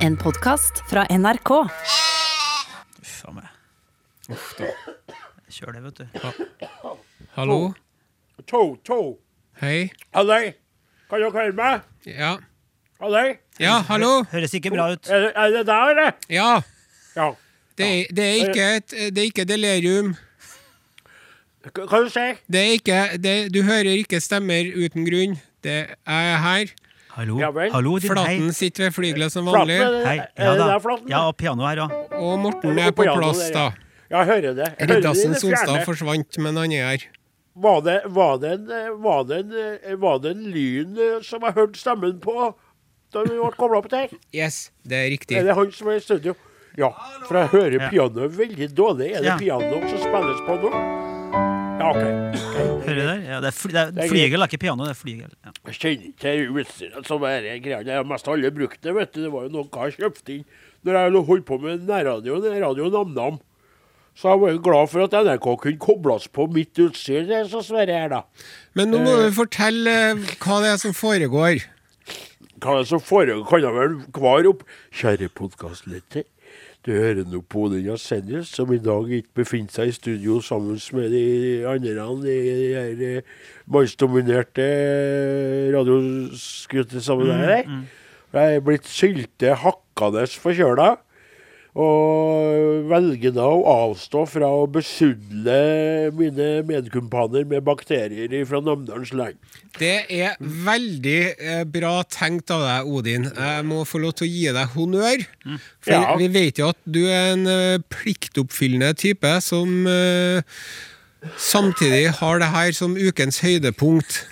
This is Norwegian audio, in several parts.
En podkast fra NRK. Uff a meg. Kjør det, vet du. Hallo? To, to. Hei? Halløy. Kan dere høre meg? Ja. Halløy. Ja, hallo? Høres ikke bra ut. Er, det- er det der, eller? Ja. Ja. Det er, det er, ikke, et, det er ikke delirium. Hva hva du sier Det er ikke det, Du hører ikke stemmer uten grunn. Det er her. Hallo, Ja vel. Hallo din Flaten hei. sitter ved flygelet som vanlig. Flaten, Hei. er Ja, da. Flaten? ja, og piano her òg. Og Morten er på plass, da. ja. Hører det. Riddarsen det forsvant, men han er her. Var det, var, det en, eh, var, det en, eh, var det en lyn eh, som jeg hørte stemmen på da vi ble kobla opp der? Yes, det er riktig. Er det han som er i studio? Ja, for jeg hører pianoet veldig dårlig. Er det Ja. piano som spilles på nå? Ja, OK. Hører du der? Ja, det er, fly, det Det er er ikke piano. Det er flygel. Ja. Jeg kjenner ikke utstyret som er i greia. Jeg har mest alle brukt det, vet du. Det var jo noe jeg kjøpte inn når jeg holdt på med nærradioen, Radio Nam-Nam. Så jeg var jo glad for at NRK kunne kobles på mitt utstyr, det er så Sverre her, da. Men nå må du fortelle eh, hva det er som foregår. Hva er det som foregår, kan jeg vel kvare opp. Kjære podkastlytter. Du hører nå på den Jensenius, som i dag ikke befinner seg i studio sammen med de andre i de her eh, mannsdominerte eh, sammen med deg. Jeg er blitt sylte hakkende forkjøla. Og velger da å avstå fra å besudle mine medkumpaner med bakterier fra Namdalens land. Det er veldig eh, bra tenkt av deg, Odin. Jeg må få lov til å gi deg honnør. For Ja. vi vet jo at du er en eh, pliktoppfyllende type som eh, samtidig har det her som ukens høydepunkt.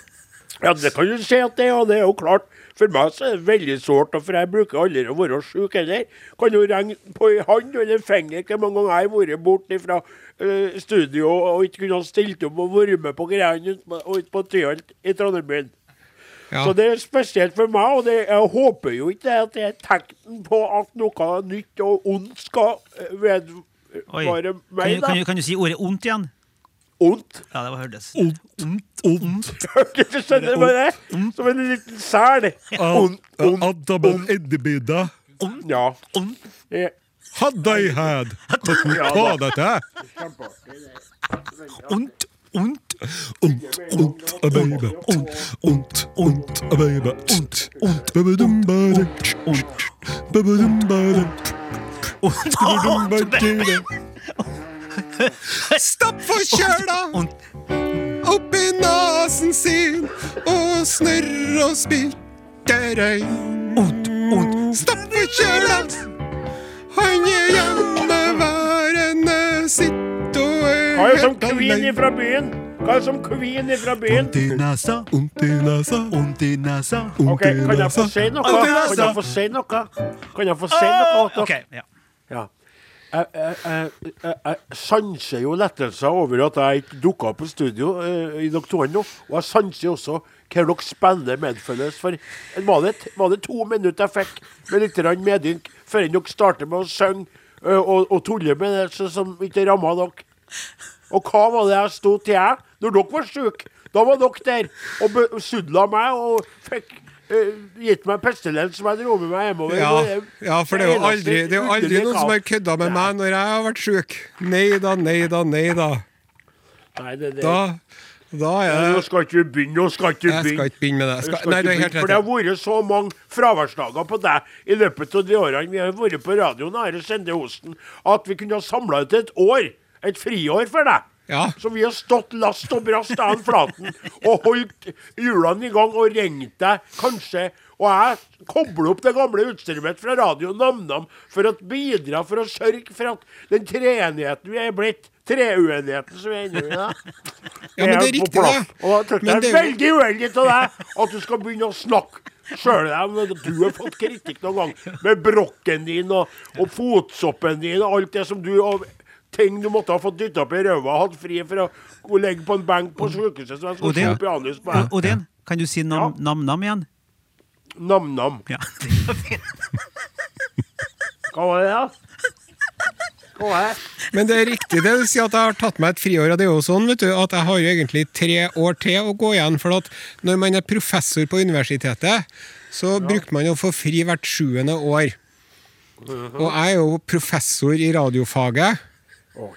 Ja, det kan du si at det er, og det er jo klart. For meg så er det veldig sårt, for jeg bruker aldri å være sjuk heller. Kan jo regne på en hånd eller finger hvor mange ganger jeg har vært borte fra uh, studio og ikke kunne ha stilt opp og vært med på greiene ute på- Tyholt i Trondheim. Ja. Så det er spesielt for meg, og det, jeg håper jo ikke at det er tegn på at noe nytt og ondt skal eh, vedvare Kan, meg, du- kan, du- kan du si ordet ondt igjen? Ondt. Ja, det var hørtes. ondt. du skjønner du hva det er? Som en liten sel. Ondt, ondt, ondt. Ja. Eh, Hadde jeg Hva dette? Ondt, ondt, Ondt, ondt, baby. Ondt, ondt, ondt, baby. Ondt, ondt, babadum-bada. Babadum-bada. Babadum-bada. Stopp forkjøla! Oppi nasen sin og snørr og spytter øyn. Stopp forkjøla! Han er hjemmeværende, sitt og er Hva er som helt kvin ifra byen? Hva er som kvin ifra byen? Vondt i nesa, Ondt i nesa, vondt i nesa. ondt Ok, Kan jeg få si noe? Kan jeg få si noe? Kan jeg få si noe? OK. Ja. Ja. Jeg, jeg, jeg, jeg, sanser jo lettelser over at jeg ikke dukka opp på studio uh, i doktoren nå. Og jeg sanser også hva dere spiller medfølges for. Var det, var det to minutter jeg fikk med litt medynk før dere starter med å synge uh, og, og tulle med det så- som ikke ramma dere? Og hva var det jeg sto til jeg når dere var syke? Da var dere der og besudla meg og fikk gitt meg pestilens som jeg dro med meg hjemover. Ja, ja, for det er jo aldri, det er jo aldri noen som har kødda med meg når jeg har vært sjuk. Nei da, nei da, nei da. Nei, det, det. Da, da er det... Nå skal ikke du begynne. Nå skal ikke du Jeg skal ikke begynne med det. Skal, skal nei, du er helt rett. For det har vært så mange fraværsdager på deg i løpet av de årene vi har vært på radioen Are Sende Osten, at vi kunne ha samla ut et år. Et friår for deg. Ja. Så vi har stått last og brast av flaten og holdt hjulene i gang og ringt deg, kanskje. Og jeg kobler opp det gamle utstyret mitt fra radio Nam-Nam for å bidra for å sørge for at den treenigheten vi er blitt, treuenigheten som vi er inne i da, Ja, men det er riktig, det. Og Men det er veldig uheldig av deg at du skal begynne å snakke sjøl om du har fått kritikk noen gang med brokken din og, og fotsoppen din og alt det som du og ting du måtte ha fått dytta opp i ræva hatt fri for å legge på en benk på sykehuset så jeg skulle slå pianus på deg. Odin, kan du si nam-nam ja. igjen? Nam-nam. Ja. Hva var det, da? Hva var det? Men det er riktig det du sier at jeg har tatt meg et friår. Og det er jo sånn vet du, at jeg har jo egentlig tre år til å gå igjen. For at når man er professor på universitetet, så bruker man å få fri hvert sjuende år. Og jeg er jo professor i radiofaget,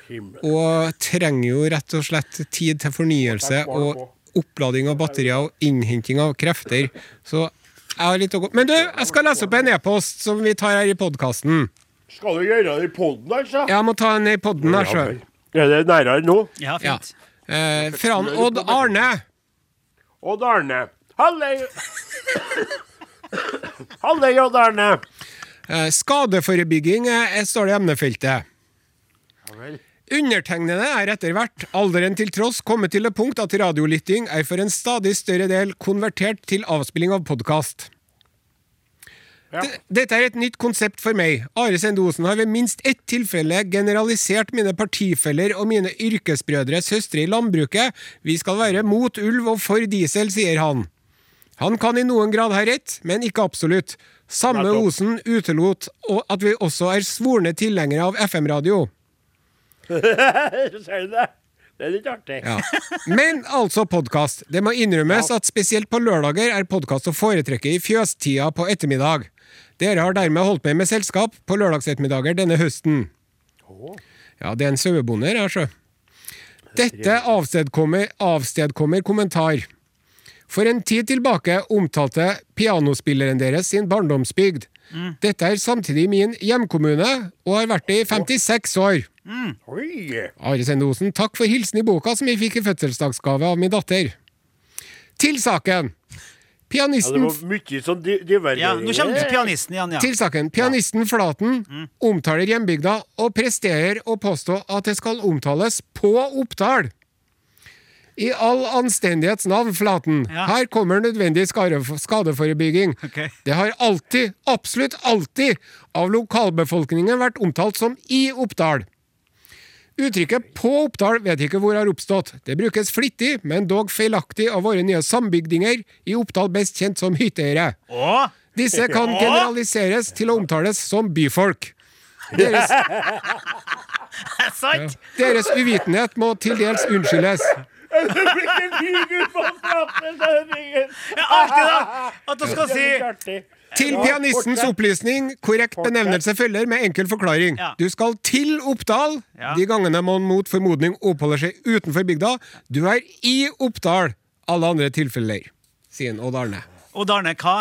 Himmel. og trenger jo rett og slett tid til fornyelse og opplading av batterier og innhenting av krefter. Så jeg har litt å gå Men du, jeg skal lese opp en e-post som vi tar her i podkasten. Skal du gjøre det i poden, altså? Jeg må ta den i podden her, sjøl. Er det nærere nå? Ja, Ja. fint. Eh, fra han Odd Arne. Odd Arne. Hallei! Hallei, Odd Arne. Eh, skadeforebygging er, står det i emnefeltet. Undertegnede er etter hvert, alderen til tross, kommet til det punkt at radiolytting er for en stadig større del konvertert til avspilling av podkast. Ja. Dette er et nytt konsept for meg. Are Sendosen har ved minst ett tilfelle generalisert mine partifeller og mine yrkesbrødre søstre i landbruket. Vi skal være mot ulv og for diesel, sier han. Han kan i noen grad ha rett, men ikke absolutt. Samme. Osen utelot og at vi også er svorne tilhengere av FM-radio. Sier du det? Det er litt artig. Ja. Men altså podkast. Det må innrømmes at spesielt på lørdager er podkast å foretrekke i fjøstida på ettermiddag. Dere har dermed holdt meg med selskap på lørdagsettermiddager denne høsten. Ja, det er en sauebonde her, sjø. Dette avstedkommer, avstedkommer kommentar. For en tid tilbake omtalte pianospilleren deres sin barndomsbygd. Dette er samtidig min hjemkommune, og har vært det i 56 år. Oi! Are Sendosen, takk for hilsen i boka som jeg fikk i fødselsdagsgave av min datter. Til saken. Ja, det Pianisten, var mye sånn. Ja, nå kommer du pianisten igjen, ja. til saken. Pianisten Flaten omtaler hjembygda og presterer å påstå at det skal omtales på Oppdal. I all anstendighets navn, Flaten, Ja. her kommer nødvendig skadeforebygging. Okay. Det har alltid, absolutt alltid, av lokalbefolkningen vært omtalt som i Oppdal. Uttrykket 'på Oppdal' vet ikke hvor har oppstått. Det brukes flittig, men dog feilaktig av våre nye sambygdinger, i Oppdal best kjent som hytteeiere. Disse kan generaliseres til å omtales som byfolk. Deres, deres uvitenhet må til dels unnskyldes. Ja, artig, da! At du skal si. Til pianistens opplysning, korrekt benevnelse følger med enkel forklaring. Ja. Du skal til Oppdal de gangene man mot formodning oppholder seg utenfor bygda. Du er i Oppdal alle andre tilfeller, sier Odd Arne. Odd Arne hva?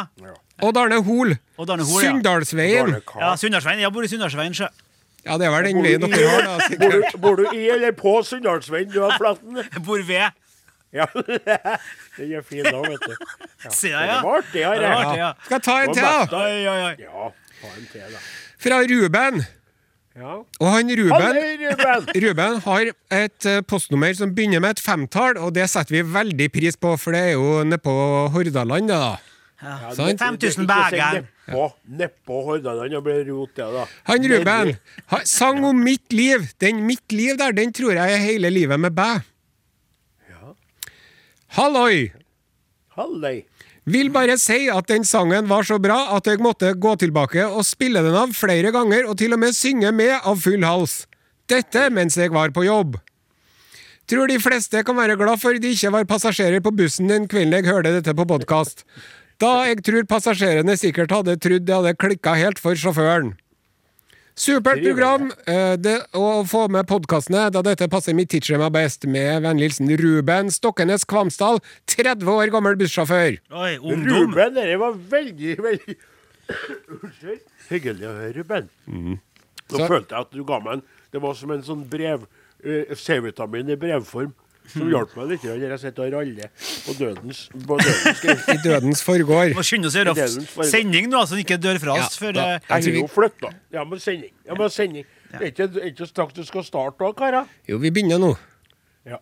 Odd Arne Hol. Odd Arne Hol, ja. Sunndalsveien. Ja, Sunndalsveien. Jeg bor i Sunndalsveien, sjø. Ja, det er vel den veien dere har, da. Bor du, bor du i eller på Sunndalsveien, du har Flaten? Jeg bor ved. Ja. Den er fin da, vet du. Ja. Se Det der, ja. var artig, Det var artig, ja. Skal jeg ta en til, da? Ja, ta en til, da. Fra Ruben. Ja. Og han Ruben Halløy, Ruben! Ruben har et eh, postnummer som begynner med et femtall, og det setter vi veldig pris på, for det er jo nedpå Hordaland, det da. Ja, Ja, det- det- 5000 ikke. Nedpå, nedpå Hordaland, og ble rot, det, da. Han Ruben ha, sang om mitt liv. Den mitt liv der, den tror jeg er hele livet med bæ. Ja. Halloi! Halløy. Vil bare si at den sangen var så bra at jeg måtte gå tilbake og spille den av flere ganger, og til og med synge med av full hals. Dette mens jeg var på jobb. Tror de fleste kan være glad for de ikke var passasjerer på bussen den kvelden jeg hørte dette på podkast. Da jeg tror passasjerene sikkert hadde trodd det hadde klikka helt for sjåføren. Supert program eh, det, å få med podkastene, da dette passer mitt tidsskjema best. Med vennlig hilsen Ruben Stokkenes Kvamsdal, 30 år gammel bussjåfør. Oi, ungdom. Ruben, dette var veldig, veldig Unnskyld. Hyggelig å høre, Ruben. Nå Så- følte jeg at du ga meg en Det var som en sånn brev eh, C-vitamin i brevform. Som hjalp meg litt jeg sitter og raller på dødens, på dødens. I dødens forgård. Må skynde oss å gjøre sending nå, så den ikke dør fra oss. Ja, for, da- Jeg Jeg vi- har jo flytta. Ja, men sending. Ja, men sending. Det er ikke, det er ikke straks du skal starte da, karer. Jo, vi begynner nå. Ja.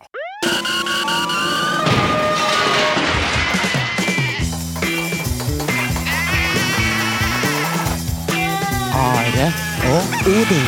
Are og Odin.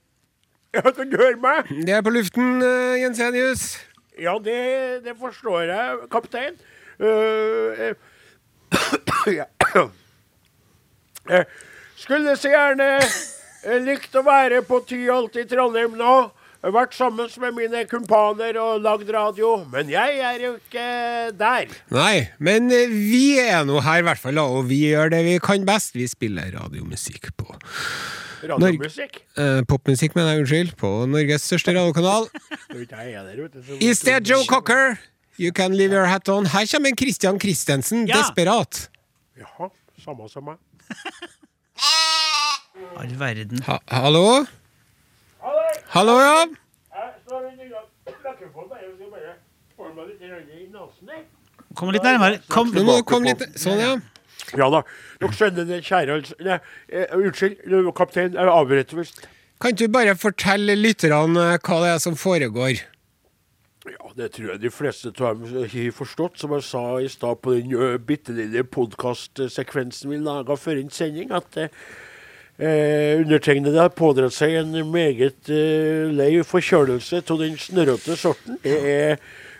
Ja, kan du høre meg? Det er på luften, eh, Jensenius. Ja, det, det forstår jeg, kaptein. Uh. Jeg skulle så gjerne likt å være på Tyholt i Trondheim nå. Vært sammen med mine kumpaner og lagd radio. Men jeg er jo ikke der. Nei, men vi er nå her i hvert fall, og vi gjør det vi kan best. Vi spiller radiomusikk på Radiomusikk. eh, Popmusikk, mener jeg, unnskyld. På Norges største radiokanal. Vet du, jeg er der, vet du, så- I sted Joe Cocker, You Can Leave Your Hat On. Her kommer Christian Christensen, Ja. desperat. Jaha, samme som meg. All verden. Ha hallo? Hallo, ja? Kom litt nærmere. Kom. Komme litt Sånn, ja. Ja da. Dere skjønner det, kjære. Nei, eh, Unnskyld, eh, kaptein. Jeg avbryter visst. Kan du bare fortelle lytterne eh, hva det er som foregår? Ja, det tror jeg de fleste av dem har forstått. Som jeg sa i stad på den bitte lille podkastsekvensen vi laga før en sending, at eh, eh, undertegnede har pådratt seg en meget eh, lei forkjølelse av den snørrete sorten. Det er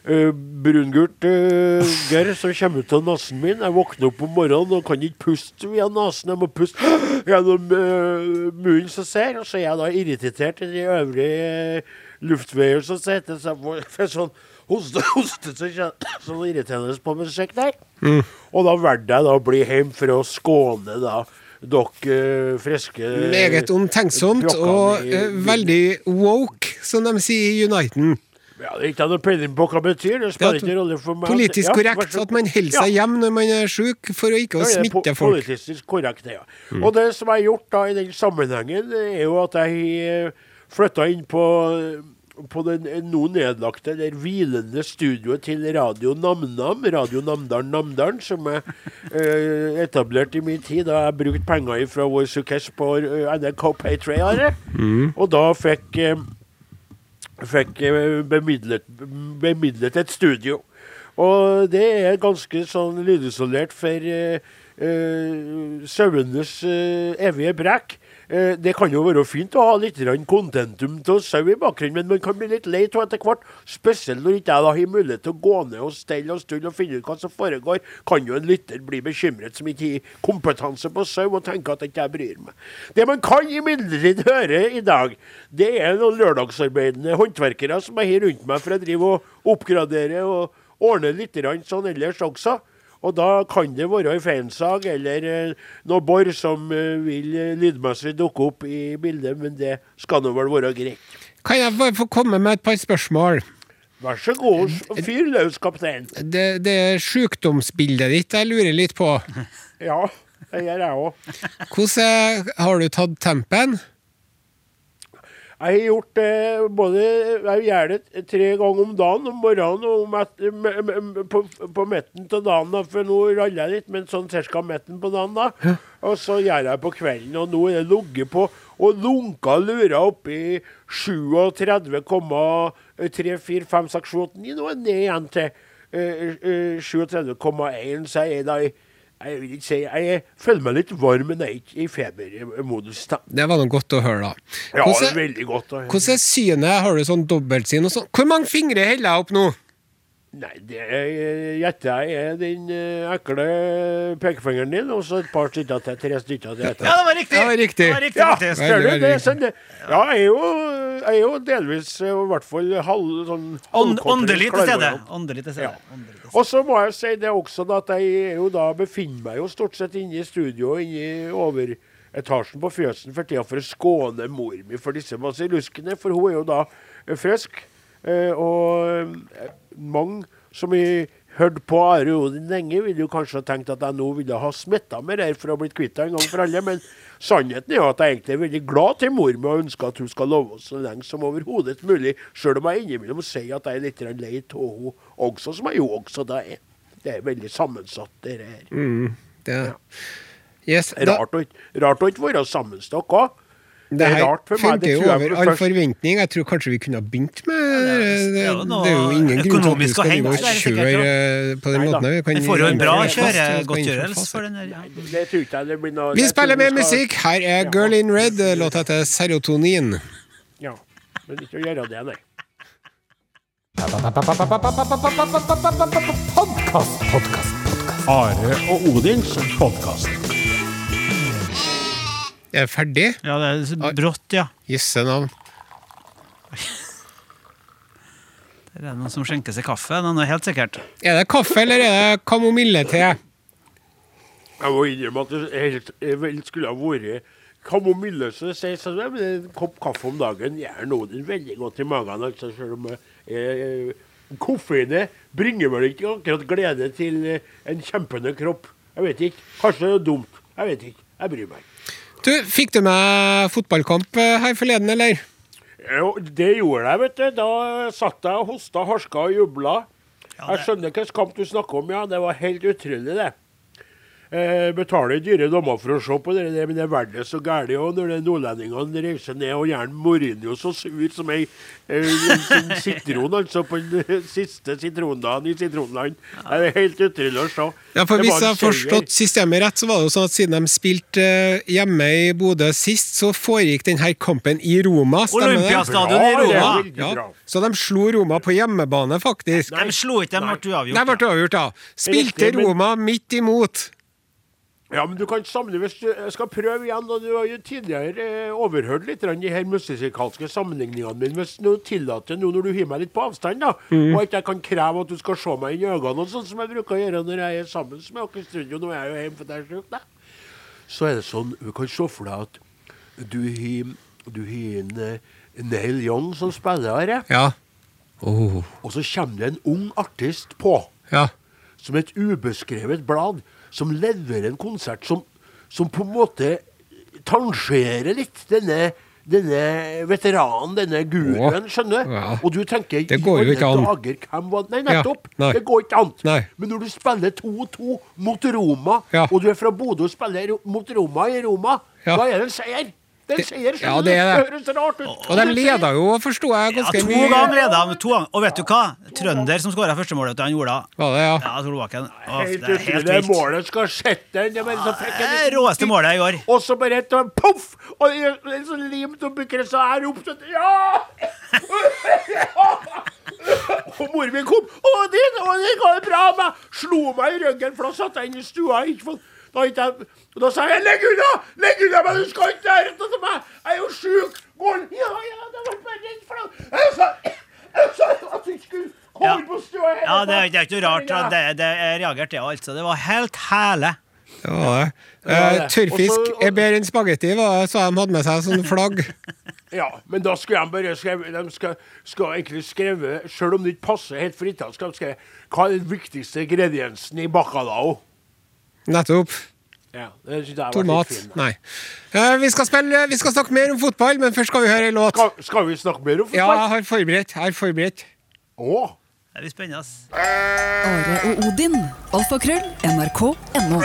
uh, brungult uh, gørr som kommer ut av nesen min. Jeg våkner opp om morgenen og kan ikke puste via nesen. Jeg må puste gjennom uh, munnen som ser. Og så er jeg da irritert i de øvrige uh, luftveier som sitter så jeg får- får sånn hoste, hoste så kjen- sånn irriterende på musikk der. Og da valgte jeg da å bli hjemme for å skåne da dere eh, friske Meget omtenksomt og i- eh, veldig woke, som de sier i Uniten. Ja, det er ikke noe peiling på hva det betyr. Det spiller er ikke rolle for meg. Politisk korrekt så at man holder seg hjemme når man er sjuk, for å ikke å er smitte folk. Politisk korrekt, ja. ja. Og det som jeg har gjort da i den sammenhengen, er jo at jeg flytta inn på, på den nå nedlagte eller hvilende studioet til Radio Namnam, Radio Namdalen Namdalen, som jeg eh, etablerte i min tid da jeg brukte penger fra vår sukkess på eh, NRK Patriare. Og da fikk eh, fikk eh, bemidlet, bemidlet et studio. Og det er ganske sånn lydisolert for uh, sauenes uh, evige brekk. Eh, det kan jo være fint å ha litt kontentum til sau i bakgrunnen, men man kan bli litt lei av etter hvert. Spesielt når ikke jeg da har mulighet til å gå ned og stelle og stulle og finne ut hva som foregår, kan jo en lytter bli bekymret som ikke har kompetanse på sau, og tenke at ikke jeg bryr meg. Det man kan imidlertid høre i dag, det er noen lørdagsarbeidende håndverkere som jeg har rundt meg for å drive og oppgradere og ordne litt sånn ellers også. Og da kan det være ei feinsag eller eh, noe bor som eh, vil eh, lydmessig dukke opp i bildet, men det skal nå vel være greit. Kan jeg bare få komme med et par spørsmål? Vær så god, fyr løs, kaptein. Det, det er sjukdomsbildet ditt jeg lurer litt på. Ja, det gjør jeg òg. Hvordan har du tatt tempen? Jeg har gjort det både Jeg gjør det tre ganger om dagen, om morgenen og om et, m- m- på, på midten av dagen. da, For nå raller jeg litt, men sånn ca. midten på dagen. da. Og så gjør jeg på kvelden, og nå er det ligget på og lunka lurer opp i 37,3, 4, 5, 6, 7, 8, 9. Nå er det ned igjen til eh, eh, 37,1, så jeg er da i jeg vil ikke si, jeg føler meg litt varm, men jeg er ikke i febermodus. Det var noe godt å høre, da. Ja, det er veldig godt. da. hvordan er synet? Har du sånn dobbeltsyn og sånn? Hvor mange fingre holder jeg opp nå? Nei, det er- gjetter jeg er den eh, ekle pekefingeren din, og så et par stykker til. Tre stykker til. Ja, det var riktig! Det var riktig. Det var riktig Ja, ser du? Det er sånn det. Ja, jeg er jo, jeg er jo delvis, eh, i hvert fall halv, sånn Ånd, åndelig til stede. Åndelig til stede. Ja. Og så må jeg si det også, da, at jeg jo da befinner meg jo stort sett inne i studio, inne i overetasjen på fjøsen for tida for å skåne mor mi for disse basilluskene, for hun er jo da eh, frisk. Eh, og mange som har hørt på Are Odin lenge, ville jo kanskje ha tenkt at jeg nå ville ha smitta med det her for å bli kvitt det en gang for alle, men sannheten er jo at jeg egentlig er veldig glad til mor mi og ønsker at hun skal love oss så lenge som overhodet mulig, sjøl om jeg innimellom sier at jeg er litt lei av henne også, som jeg jo også da er. Det er veldig sammensatt, det her. Det. Yes, da, Rart å rart å ikke være sammenstokk òg. Det er her funker jo over all forventning. Jeg tror kanskje vi kunne ha begynt med det. Det, det er jo det er jo ingen grunn til at vi skal drive og kjøre eh, på den måten. Vi, Vi får jo en bra kjøre kjøregodtgjørelse for den der. Det tror ikke jeg det blir noe Vi spiller med musikk. Her er Girl in Red. Låta heter Serotonin. Ja, men ikke å gjøre det, nei. Are og Odins podkast. Er det ferdig? ja, det er brått, ja. Jøsse navn. Det er noen som skjenker seg kaffe. Den er helt sikkert. Er det kaffe, eller er det kamomille-te? Jeg må innrømme at det helt, vel skulle ha vært kamomille, så sier sies. men en kopp kaffe om dagen gjør noen veldig godt i magen. Altså, selv om eh, koffeinet bringer vel ikke akkurat glede til en kjempende kropp. Jeg vet ikke. Kanskje det er dumt. Jeg vet ikke. Jeg bryr meg. Du, Fikk du med fotballkamp eh, her forleden, eller? Jo, det gjorde jeg, vet du. Da satt jeg og hosta, harska og jubla. Jeg skjønner hvilken kamp du snakker om, ja. Det var helt utrolig, det. Eh, betaler dyre dommer for å se på det, men det er verdt det så gærent òg, når det nordlendingene reiser ned og gjerne Mourinho så sur som ei eh, en sitron, altså, på den siste sitrondagen i Sitronland. Det er helt utrolig å se. Ja, for Hvis jeg har forstått systemet rett, så var det jo sånn at siden de spilte eh, hjemme i Bodø sist, så foregikk denne kampen i Roma. Stemmer det? Olympiastadion i Roma. Ja, så de slo Roma på hjemmebane, faktisk. De slo ikke, de ble uavgjort. De ble uavgjort, avgjort. Spilte Riktig, men- Roma midt imot. Ja, men du kan samle hvis du skal prøve igjen. og Du har jo tidligere eh, overhørt litt de her musikalske sammenligningene mine. Hvis du tillater nå når du hiver meg litt på avstand, da, og at jeg kan kreve at du skal se meg inn i øynene, og sånn som jeg bruker å gjøre når jeg er sammen med dere i studio, nå er jeg jo hjemme for jeg er sjuk, da. Så er det sånn, du kan se for deg at du har en eh, Neil Young som spiller her, ja. Ja. Oh, og så kommer det en ung artist på ja. som et ubeskrevet blad, som leverer en konsert som, som på en måte tangerer litt denne, denne veteranen, denne guruen, skjønner du? Ja. Og du tenker Det går jo ikke an. Dager, Nei, nettopp! Ja, nei. Det går ikke an. Nei. Men når du spiller 2-2 mot Roma, Ja. og du er fra Bodø og spiller mot Roma i Roma, da er det en seier. Det er en Ja, det er det. høres rart ut. Og de leda jo, forsto jeg, Ja, to mye. ganger leda de. To ganger. Og vet du hva? Trønder som skåra førstemålet til han Ola. Var det, ja. Ja, Solbakken. Å, Helt Det er helt utrolig. Det vilt. målet skal sette den. Det råeste målet i går. Og så bare et poff! Og det er en sånn limt bukker krysset her opp sånn Ja! og mor min kom. Å, det, å, det går bra med Slo meg i ryggen, for da satt jeg inne i stua. Ikke fått da, jeg, da sa jeg 'legg unna! Legg unna, men du skal ikke gjøre dette til meg! Jeg er jo sjuk!' Går Ja, ja, det var bare redd for deg. Jeg sa, jeg sa at du skulle holde Ja. Ja, det er, det er ikke noe rart. Ja. Det, det jeg reagerte jeg altså. Det var helt hæle. Det var det. Ja, Eh, tørrfisk Og er bedre enn spagetti, var det, så de hadde med seg sånn flagg. Ja, men da skulle de bare skrive De skal, skal egentlig skrive Selv om det ikke passer helt for italiensk, hva er den viktigste ingrediensen i bacalao. Nettopp. Ja, Tomat. fin. Nei. Uh, vi, skal spille, vi skal snakke mer om fotball, men først skal vi høre ei låt. Skal, skal vi snakke mer om fotball? Ja, jeg har forberedt. Jeg har forberedt. Åh. Det blir spennende. Are og Odin. Alfakrøll. NRK.no.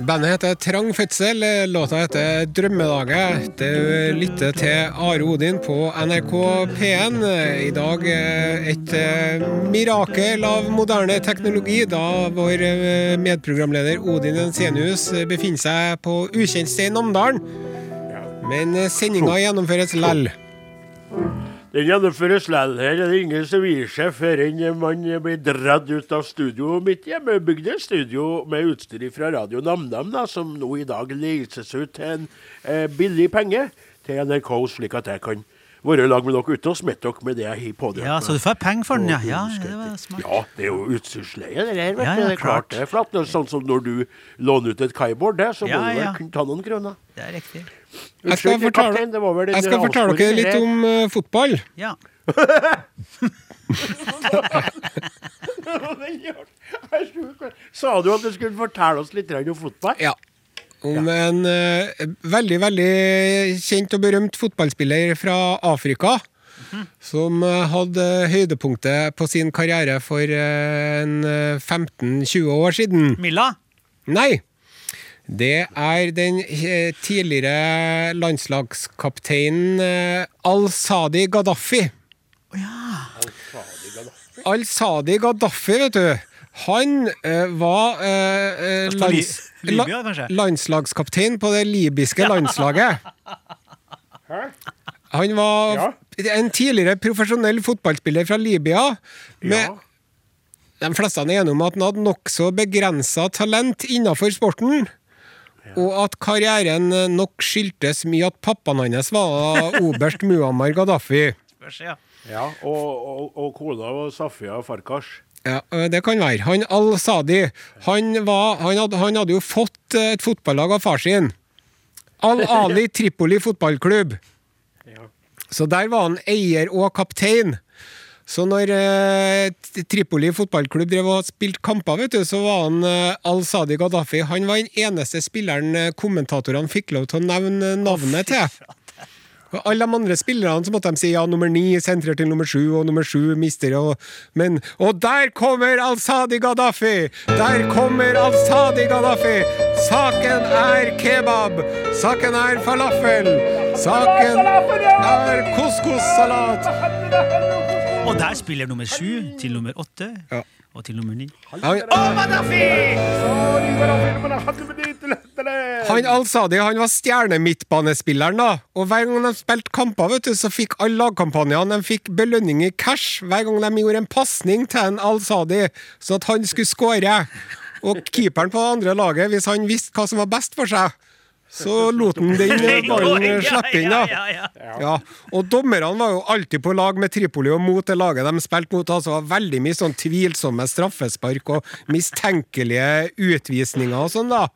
Bandet heter Trang fødsel, låta heter Drømmedaget. Du lytter til Are Odin på NRK P1. I dag et eh, mirakel av moderne teknologi, da vår eh, medprogramleder Odin Ensenius befinner seg på ukjent sted i Namdalen. Men sendinga gjennomføres lell. Den gjennomføres lell her. Det er ingen som gir seg før man blir dratt ut av studio. Mitt hjemmebygde studio med utstyr fra Radio NamNam, som nå i dag leases ut til en eh, billig penge til NRK, slik at jeg kan være i lag med dere ute og smitte dere med det jeg har pådratt Ja, så du får penger for den, ja. Ja, det var smart. Ja, det er jo utstyrsleie, det vet Ja, ja, det er klart klart. det er flatt. Sånn som når du låner ut et kaiboard, det, så må Ja, du vel kunne ta noen kroner. Det er riktig. Jeg skal fortelle, jeg skal fortelle dere litt om uh, fotball. Ja. Sa du at du skulle fortelle oss litt om fotball? Ja. Om en uh, veldig, veldig kjent og berømt fotballspiller fra Afrika. Som eh, hadde høydepunktet på sin karriere for eh, eh, 15-20 år siden. Milla? Nei! Det er den eh, tidligere landslagskapteinen eh, Al-Sadi Gaddafi. Al-Sadi Gaddafi, vet du. Han eh, var Li- lands, Libya, la, landslagskaptein på det libyske landslaget. Han var en tidligere profesjonell fotballspiller fra Libya. Med, Ja. De fleste er enige om at han hadde nokså begrensa talent innenfor sporten. Og at karrieren eh, nok skyldtes mye at pappaen hans var oberst Muammar Gaddafi. Spørs, ja. Ja, og, og, og kona var Safia Farkash. Ja, det kan være. Han Al-Sadi han, han, han hadde jo fått eh, et fotballag av far sin. Al-Ali Tripoli fotballklubb. Så der var han eier og kaptein. Så når eh, Tripoli fotballklubb drev og spilte kamper, vet du, så var han eh, Al-Sadi Gaddafi Han var den eneste spilleren eh, kommentatorene fikk lov til å nevne navnet til. Og alle de andre spillerne så måtte de si ja, nummer ni sentrer til nummer sju, og nummer sju mister, og Men Og der kommer Al-Sadi Gaddafi! Der kommer Al-Sadi Gaddafi! Saken er kebab! Saken er falafel! Saken er couscous-salat! Og der spiller nummer sju til nummer åtte Ja. og til nummer ni. Han, Al-Sadi han var stjernemidtbanespilleren, da. Og hver gang de spilte kamper, vet du, så fikk alle lagkampanjene de fikk belønning i cash hver gang de gjorde en pasning til en Al-Sadi, så at han skulle skåre. Og keeperen på det andre laget, hvis han visste hva som var best for seg, så lot han den ballen slippe inn, da. Ja, ja, ja. Ja, og dommerne var jo alltid på lag med Tripoli og mot det laget de spilte mot. Altså veldig mye sånn tvilsomme straffespark og mistenkelige utvisninger og sånn, da.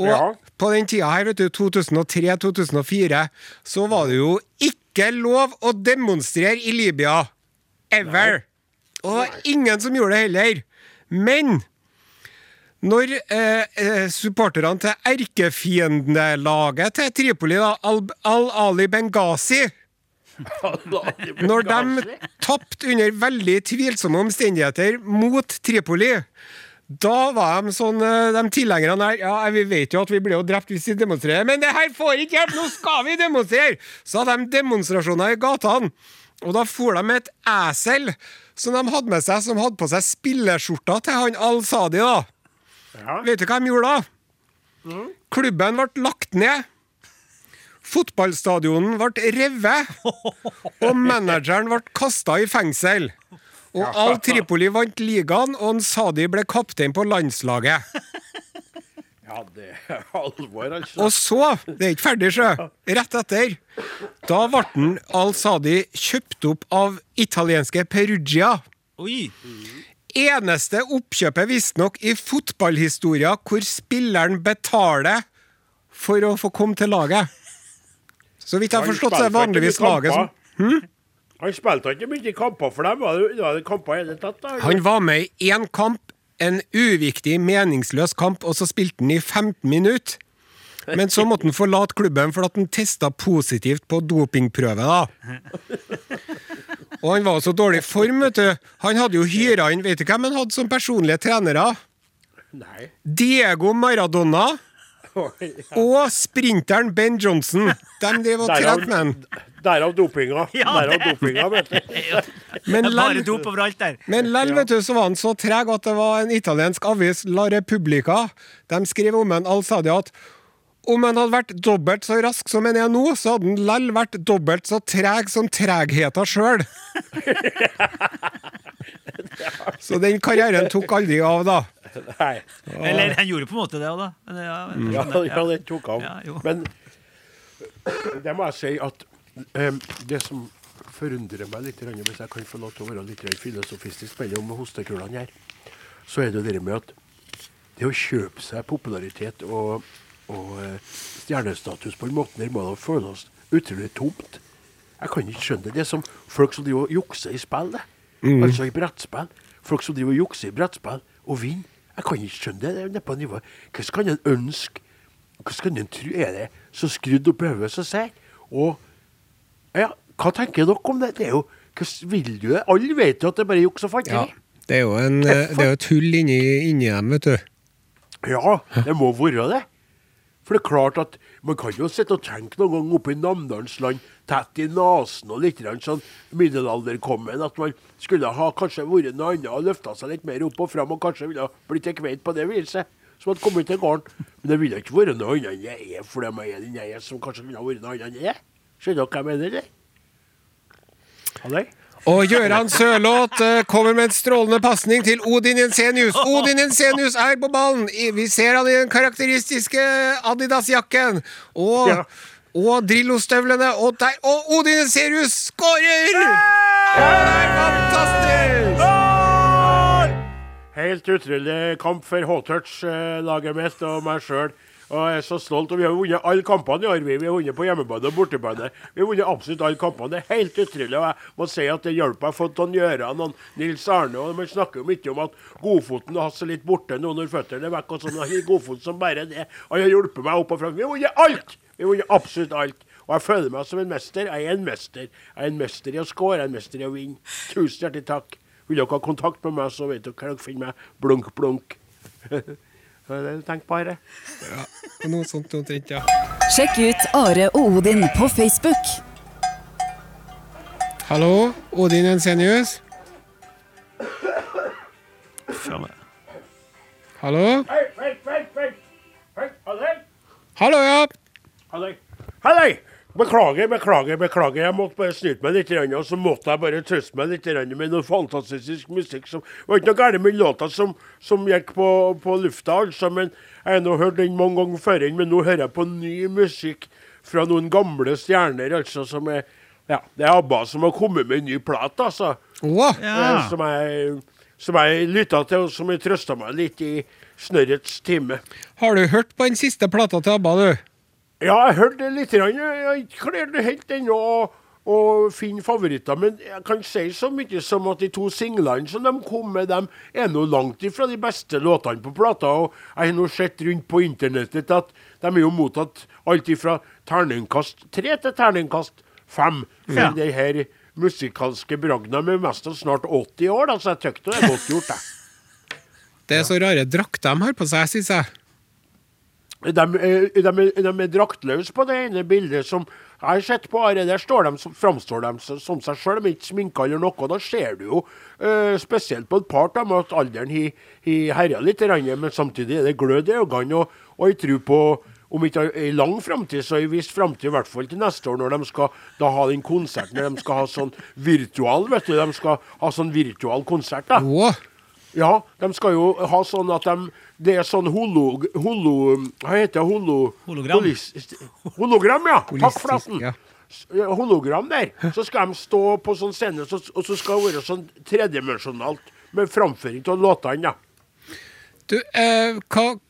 Og Ja. på den tida her, vet du, 2003-2004, så var det jo ikke lov å demonstrere i Libya. Ever. Og det var ingen som gjorde det heller. Men når eh, eh, supporterne til erkefiendelaget til Tripoli, da, Al-Ali Al-Ali Benghazi Når de tapte under veldig tvilsomme omstendigheter mot Tripoli da var de sånn, eh, de tilhengerne her Ja, vi vet jo at vi blir jo drept hvis vi demonstrerer, men det her får ikke hjelp! Nå skal vi demonstrere! Så hadde de demonstrasjoner i gatene. Og da for de med et esel som de hadde med seg, som hadde på seg spilleskjorta til han Al-Sadi. da. Ja. Vet du hva de gjorde da? Klubben ble lagt ned. Fotballstadionen ble revet. Og manageren ble kasta i fengsel. Og Al Tripoli vant ligaen, og en Sadi ble kaptein på landslaget. ja, det er alvor, altså. Og så, det er ikke ferdig, sjø, rett etter, da ble han Al-Sadi kjøpt opp av italienske Perugia. Oi! Eneste oppkjøpet visstnok i fotballhistoria hvor spilleren betaler for å få komme til laget. Så vidt jeg har forstått, så er vanligvis laget som hm? Han spilte ikke mye kamper for dem. Var det, var det kamper i hele tatt? da? Han var med i én kamp, en uviktig, meningsløs kamp, og så spilte han i 15 minutter. Men så måtte han forlate klubben for at han testa positivt på dopingprøve. da. Og han var så dårlig i form, vet du. Han hadde jo hyra inn Vet du hvem han hadde som personlige trenere? Nei. Diego Maradona og sprinteren Ben Johnson. De drev og trente med ham. derav dopinga. Ja, derav dopinga, vet du. Men lell- dop overalt der. Men lell, vet du, så var han så treg at det var en italiensk avis, La Repubblica, de skrev om en Al-Sadi at om han hadde vært dobbelt så rask som han er nå, så hadde han lell vært dobbelt så treg som tregheta sjøl. så den karrieren tok aldri av, da. Nei. Eller han gjorde på en måte det òg, da. Men, ja, men, Ja, ja, det tok av. Ja. Men det må jeg si at um, det som forundrer meg litt, hvis jeg kan få lov til å være litt filosofistisk mellom hostekulene her, så er det det med at det å kjøpe seg popularitet og, og eh, stjernestatus på den måten der må det føles utrolig tomt. Jeg kan ikke skjønne det. Det er som folk som driver og jukser i spill. det. Altså i brettspill. Folk som driver og jukser i brettspill og vinner. Jeg kan ikke skjønne det. det er på nivå. Hva kan en ønske Hva kan en tro Er det så skrudd opp hodet som sier? Og ja, hva tenker dere om det? Det er jo Hvordan vil du det? Alle vet jo at det er bare juks og fanteri. Det er jo, en, eh, det er et hull inni, inni dem, vet du. Ja, det må være det. For det er klart at man kan jo sitte og tenke noen gang oppe i Namdalsland, tett i nesen og litt sånn middelalderkommen, at man skulle ha kanskje vært noe annet og løfta seg litt mer opp og fram, og kanskje ville blitt en kveite på det viset. Som hadde kommet til gården. Men det ville ikke vært noe annet enn jeg er, fordi jeg er den jeg er, som kanskje ha vært noe annet enn jeg er. Skjønner dere hva jeg mener, eller? Og Gøran Sørloth eh, kommer med en strålende pasning til Odin Jensenius. Odin Jensenius er på ballen! Vi ser han i den karakteristiske Adidas-jakken. Og, Ja. og Drillo-støvlene. Og der Og Odin Jensenius skårer! Det er fantastisk! Helt utrolig kamp for H-touch-laget mitt og meg sjøl. Og jeg er så stolt. Og vi har vunnet alle kampene i år. Vi har vunnet på hjemmebane og bortebane. Vi har vunnet absolutt alle kampene. Det er helt utrolig. Og jeg må si at det hjelper meg å få Ton Gjøran og Nils Arne. Og man snakker jo mye om at Godfoten har seg litt borte nå når føttene er vekk. og sånn. Han godfoten Godfot som bare det. Han har hjulpet meg opp og fram. Vi har vunnet alt! Vi har vunnet absolutt alt. Og jeg føler meg som en mester. Jeg er en mester. Jeg er en mester i å score, jeg er en mester i å vinne. Tusen hjertelig takk. Vil dere ha kontakt med meg, så vet dere hvor dere finner meg. Blunk, blunk. Det er det du tenker på, Are? Ja, Noe sånt omtrent, ja. Sjekk ut Are og Odin på Facebook. Hallo, Odin Jensenius? Hallo? Hei, hei, hei, hei. Hei. Hallo, ja. Hallei. Hallei! Beklager, beklager, beklager. Jeg måtte bare snyte meg litt, og så måtte jeg bare trøste meg litt med noe fantastisk musikk. Som, det var ikke noe galt med låta som, som gikk på, på lufta, altså, men jeg har nå hørt den mange ganger før, men nå hører jeg på ny musikk fra noen gamle stjerner, altså, som er Ja, det er ABBA som har kommet med en ny plat, altså. Ja. Eh, Som jeg, som jeg lytta til, og som jeg trøsta meg litt i snørrets time. har du hørt på den siste plata til ABBA, du? Ja, jeg hørte litt. Jeg har ikke klart det helt ennå å, finne favoritter. Men jeg kan si så mye som at de to singlene som de kom med, dem er nå langt ifra de beste låtene på plata. Og jeg har nå sett rundt på internettet at de er jo mottatt alt ifra terningkast tre til terningkast fem. For Ja. de her musikalske bragda med mest av snart 80 år, da, så jeg syns det er godt gjort, jeg. Det er så rare drakter de har på seg, syns jeg. De, eh, de, er- de er draktløse på det ene bildet som jeg har sett på. Are. Der står de, framstår de som, som seg sjøl, de ikke sminka eller noe. Da ser du jo eh, spesielt på et par av dem at alderen har herja litt, men samtidig er det glød i øynene. Og, og jeg tror på om ikke i lang framtid, så i viss framtid, i hvert fall til neste år, når de skal da ha den konserten, når de skal ha sånn virtual, vet du. De skal ha sånn virtual konsert, da. Å, Ja, de skal jo ha sånn at de Det er sånn holo... holo hva heter det? Holo, Hologram. holis- hologram, ja. Takk, for forresten. ja. Hologram der. Så skal de stå på sånn scene, så, og så skal det være sånn tredimensjonalt med framføring av låtene. Ja. du, eh, hva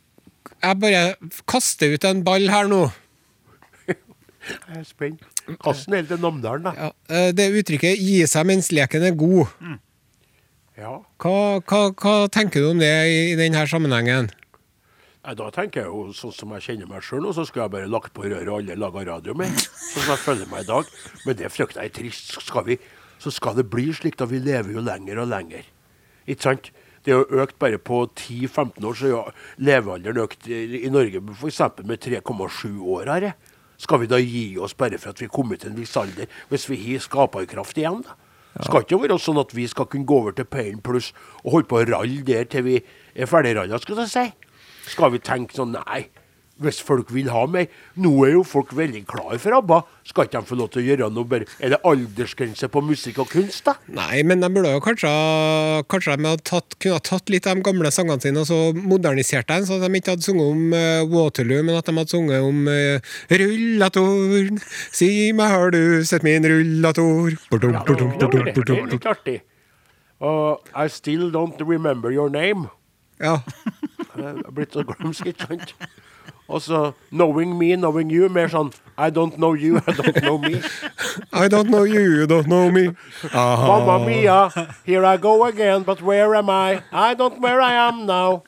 Jeg bare kaster ut en ball her nå. Jeg er spent. Kasten helt til Namdalen, da. Ja, eh, det uttrykket 'gi seg mens leken er god'. Ja. Hva, hva, hva tenker du om det i, i denne sammenhengen? Nei, Da tenker jeg jo sånn som jeg kjenner meg sjøl, så skulle jeg bare lagt på røret og alle laga radio med. Sånn som jeg føler meg i dag. Men det frykter jeg er trist. Skal, vi, så skal det bli slik da vi lever jo lenger og lenger. Ikke sant? Det har økt bare på 10-15 år, så har levealderen økt i, i Norge f.eks. med 3,7 år. Her. Skal vi da gi oss bare for at vi er kommet til en viss alder, hvis vi har skaperkraft igjen? da? Skal ikke være sånn at vi skal kunne gå over til Pain pluss og holde på å ralle der til vi er ferdigralla, skal jeg si. Skal vi tenke sånn Nei, hvis folk vil ha mer Nå er jo folk veldig klare for ABBA. Skal ikke de få lov til å gjøre noe bare Er det aldersgrense på musikk og kunst, da? Nei, men de burde jo kanskje Kanskje de tatt, kunne ha tatt litt av de gamle sangene sine og så modernisert dem, så at de ikke hadde sunget om uh, Waterloo, men at de hadde sunget om uh, Rullator, si meg har du sett min rullator Ja, Det er litt artig. Og I still don't remember your name. Ja. Jeg er blitt så glumsk, ikke sant? Og så knowing me, knowing you. Mer sånn I don't know you, I don't know me. I don't know you, you don't know me. Mamma mia, here I go again, but where am I? I don't know where I am now.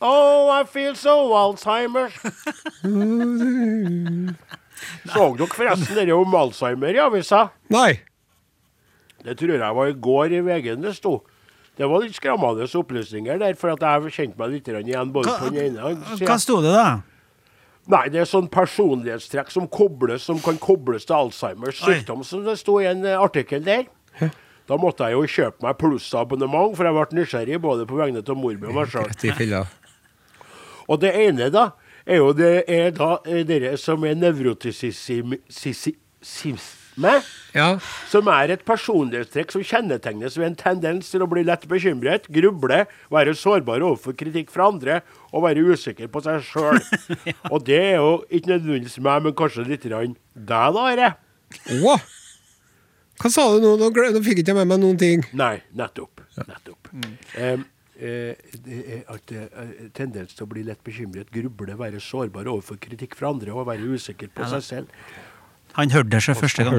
Oh, I feel so Alzheimer. Så dere forresten det om Alzheimer i avisa? Nei. Det tror jeg var i går i VG det sto. Det var litt skremmende opplysninger der, for at jeg kjente meg litt igjen både Hva- på den ene Hva sto det, da? Nei, det er sånn personlighetstrekk som kobles, som kan kobles til Alzheimers sykdom, som det sto i en eh, artikkel der. Da måtte jeg jo kjøpe meg plussabonnement, for jeg ble nysgjerrig både på vegne av mor mi og meg sjøl. Og det ene, da, er jo det er da eh, dere som er nevrotisisme, Ja. som er et personlighetstrekk som kjennetegnes ved en tendens til å bli lett bekymret, gruble, være sårbar overfor kritikk fra andre og være usikker på seg sjøl. Og det er jo ikke nødvendigvis meg, men kanskje litt deg, da, Are. Oh. Hva sa du nå? Nå, fikk jeg ikke med meg noen ting. Nei, nettopp. nettopp. Em, eh, er at er tendens til å bli lett bekymret, gruble, være sårbar overfor kritikk fra andre og være usikker på seg selv. Han hørte det selv første gang.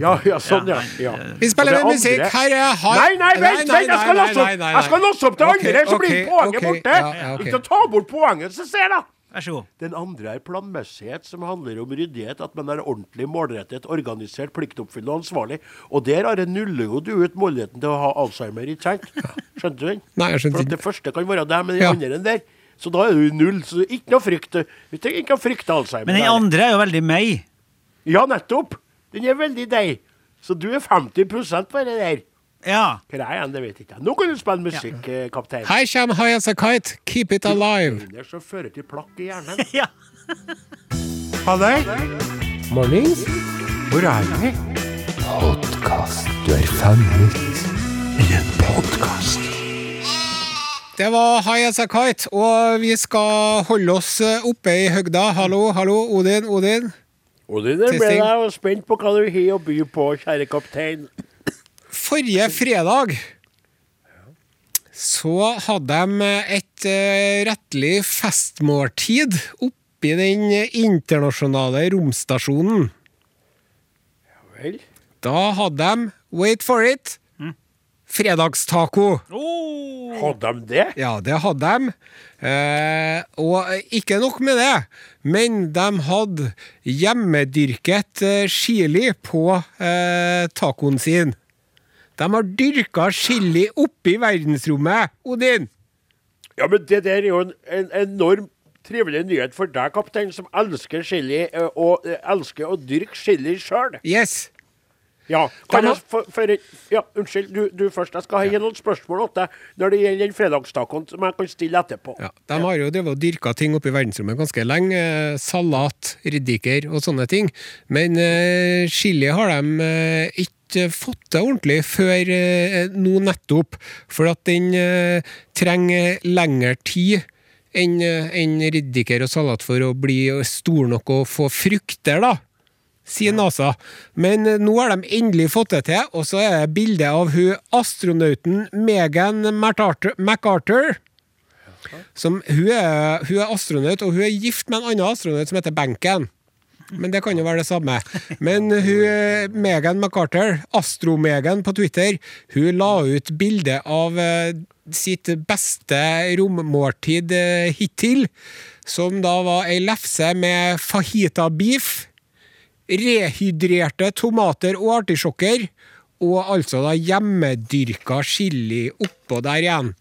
Ja, ja, sånn, ja. Ja, ja. Vi spiller med musikk. Her er har... Nei, nei, vent! Nei, vent, Jeg skal låse opp Jeg skal låse opp til andre, andre, så blir poenget okay, borte! ja, ja, ok. Ikke ta bort poenget, så ser jeg! Vær så god. Den andre er planmessighet, som handler om ryddighet. At man er ordentlig målrettet, organisert, pliktoppfyllende og ansvarlig. Og der har det nuller jo du ut muligheten til å ha Alzheimer, ikke sant? Skjønte du den? Nei, jeg skjønte For det første kan være deg, men Ja. andre enn der. Så da er du i null. Så ikke noe frykt. Vi trenger ikke å frykte Alzheimer. Men den andre er jo veldig meg. Ja, nettopp! Den er veldig deg. Så du er 50% på det der. Ja. Hva er han, det vet jeg ikke. Nå kan du spille musikk, ja. kaptein. Her kommer High As A Kite. Keep It Alive. Det er så fører til plakk i hjernen. ja. Halløy! Mornings. Hvor er vi? Podkast. Du er fanget i en podkast. Det var High As A Kite, og vi skal holde oss eh, oppe i høgda. Hallo, hallo, Odin, Odin. Odin, der ble jeg jo spent på hva du har å by på, kjære kaptein. Forrige fredag så hadde de et eh, rettelig festmåltid oppi den internasjonale romstasjonen. Vel? Da hadde de, wait for it, fredagstaco. Oh. Hadde de det? Ja, det hadde de. Eh, og ikke nok med det, men de hadde hjemmedyrket eh, chili på eh, tacoen sin. De har dyrka chili oppe i verdensrommet, Odin! Ja, men det der er jo en, en enorm trivelig nyhet for deg, kaptein, som elsker chili, eh, og eh, elsker å dyrke chili sjøl. Yes. Ja, Kan jeg for, for, Ja, unnskyld, du, du først. Jeg skal ha noen spørsmål til deg når det gjelder den fredagstacoen, som jeg kan stille etterpå. Ja, de har jo drevet og dyrka ting oppe i verdensrommet ganske lenge. eh, Salat, riddiker og sånne ting. Men uh, chili har de uh, ikke fått til ordentlig før eh, nå nettopp. For at den eh, trenger lengre tid enn enn riddiker og salat for å bli stor nok og få frukter, da. Sier NASA. Men eh, nå har de endelig fått det til, og så er det bilde av hun astronauten Megan MacArthur som, hun, er, hun er astronaut, og hun er gift med en annen astronaut som heter Benken. Men det kan jo være det samme. Men hun, eh, Megan MacArthur, Astro-Megan på Twitter, hun la ut bilde av eh, sitt beste rommåltid hittil, som da var ei lefse med fajita beef, rehydrerte tomater og artisjokker, og altså da hjemmedyrka chili oppå der igjen.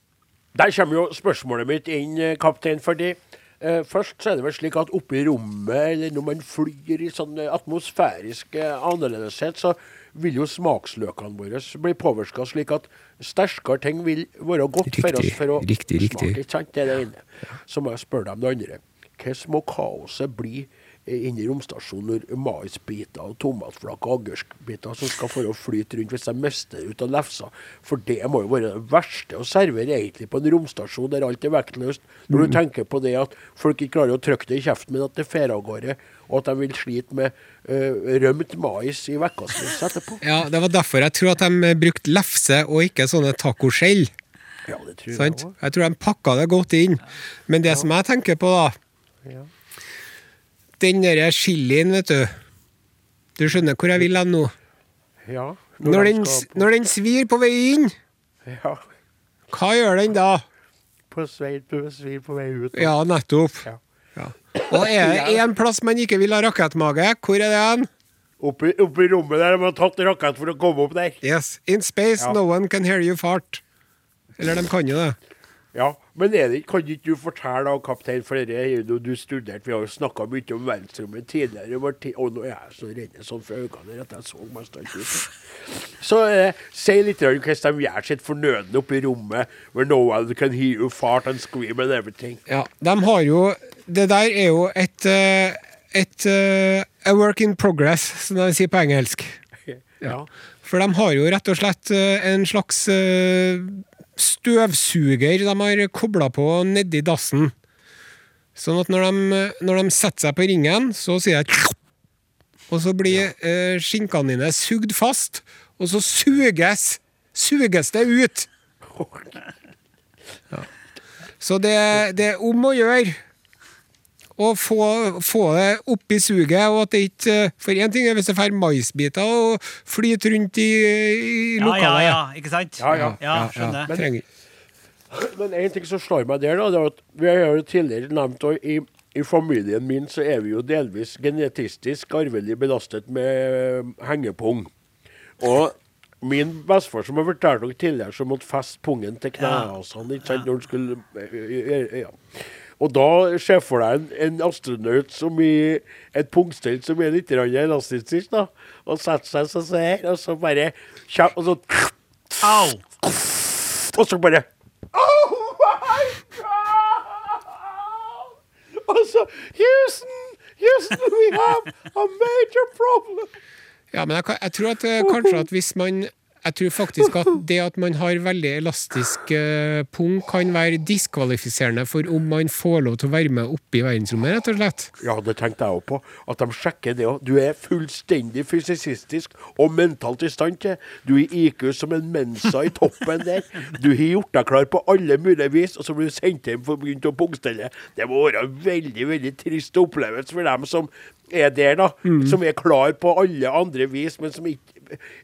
Der kommer jo spørsmålet mitt inn, eh, kaptein. fordi eh, Først så er det vel slik at oppe i rommet, eller når man flyr i sånn eh, atmosfærisk eh, annerledeshet, så vil jo smaksløkene våre bli påvirka slik at sterkere ting vil være godt for oss for å riktig, riktig. smake. Ikke sant? Det er det ene. Så må jeg spørre deg om det andre. Hvordan må kaoset bli eh, inne romstasjonen når maisbiter og tomatflak og agurkbiter som skal for å flyte rundt hvis de mister det ut av lefsa? For det må jo være det verste å servere egentlig på en romstasjon der alt er vektløst. Når Mm. du tenker på det at folk ikke klarer å trykke det i kjeften, men at det fer av gårde, og at de vil slite med uh, rømt mais i ukevis etterpå. Ja, Det var derfor jeg tror at de brukte lefse og ikke sånne tacoskjell. Ja, det tror jeg også. Jeg tror de pakka det godt inn. Men det som jeg tenker på, da Den derre chilien, vet du. Du skjønner hvor jeg vil hen nå? Ja. Når når, den, på- når den svir på vei inn, Ja. hva gjør den da? På svei på, svir på vei ut. Ja, nettopp. Ja. Ja. Og er det én plass man ikke vil ha rakettmage, hvor er det hen? Oppi, oppi rommet der de har tatt rakett for å komme opp der. Yes. In space, Ja. no one can hear you fart. Eller de kan jo det. Ja, men er det, kan ikke du fortelle, da, kaptein, for det er jo du studerte, vi har jo snakka mye om verdensrommet tidligere, og nå er jeg så redd sånn for øynene at jeg så mest alt ut. Så eh, si litt om hvordan de gjør sitt fornødne oppe i rommet, where no one can hear you fart and scream and everything. Ja, de har jo Det der er jo et eh, et eh, a work in progress, som de sier på engelsk. Ja. For de har jo rett og slett eh, en slags støvsuger de har kobla på nedi dassen. Sånn at når de, når de setter seg på ringen, så sier jeg Og så blir eh, skinkene dine sugd fast, og så suges suges det ut. Ja. Så det, det er om å gjøre å få, få det opp i suget, og at det ikke For én ting er hvis det får maisbiter og flyter rundt i, i Ja, ja, ja, ikke sant? Ja, ja. Ja, skjønner. Ja, trenger. Men en ting som slår meg der, da, det er at vi har jo tidligere nevnt og i, i familien min så er vi jo delvis genetistisk arvelig belastet med hengepung. Og min bestefar som har fortalt dere tidligere, som måtte feste pungen til knærne og sånn, ikke sant, når han skulle eh, eh, ja. Og da ser for deg en, en astronaut som i et pungstell som er litt grann elastisk, da, og setter seg sånn her, og så bare kjem- Og så Au! og så bare Oh my God! Og så Houston! Houston, we have a major problem! Ja, men jeg, jeg tror at eh, kanskje at hvis man Jeg tror faktisk at det at man har veldig elastisk eh, pung, kan være diskvalifiserende for om man får lov til å være med oppe i verdensrommet, rett og slett. Ja, det tenkte jeg òg på. At de sjekker det òg. Du er fullstendig fysisistisk og mentalt i stand til. Du er IQ som en mensa i toppen der. Du har gjort deg klar på alle mulige vis, og så blir du sendt hjem for å begynne å pungstelle. Det må være en veldig, veldig trist opplevelse for dem som er der, da. Som er klar på alle andre vis, men som ikke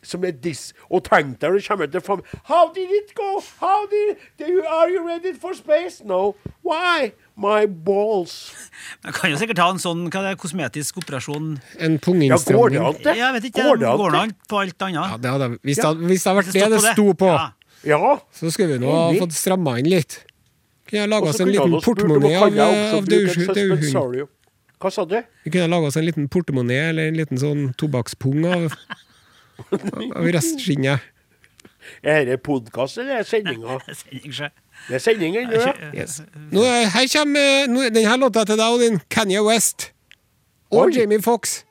som er diss. Og tenk deg når du kommer til. How did it go? How did you, Are you ready for space? No. Why? My balls. Jeg kan jo sikkert ta en sånn hva det er, kosmetisk operasjon. En Ja, går det an det? Jeg vet ikke, Går det går det an på alt Ja, det hadde, hvis, det, hadde- hvis det hadde vært det Stå det sto på, Ja. Ja. så skulle vi nå ha fått stramma inn litt. Kunne jeg laga oss en liten ha portemonee av, av suspensorium. Hva sa du? Vi kunne laga oss en liten portemonee eller en liten sånn tobakkspung av, av restskinnet. Er dette podkast eller er det sendinga? Sending, Det er sending ennå, ja. Yes. Nå, er- her kommer nå, er denne låta til deg og din Kanye West. Og Oi. Jamie Fox.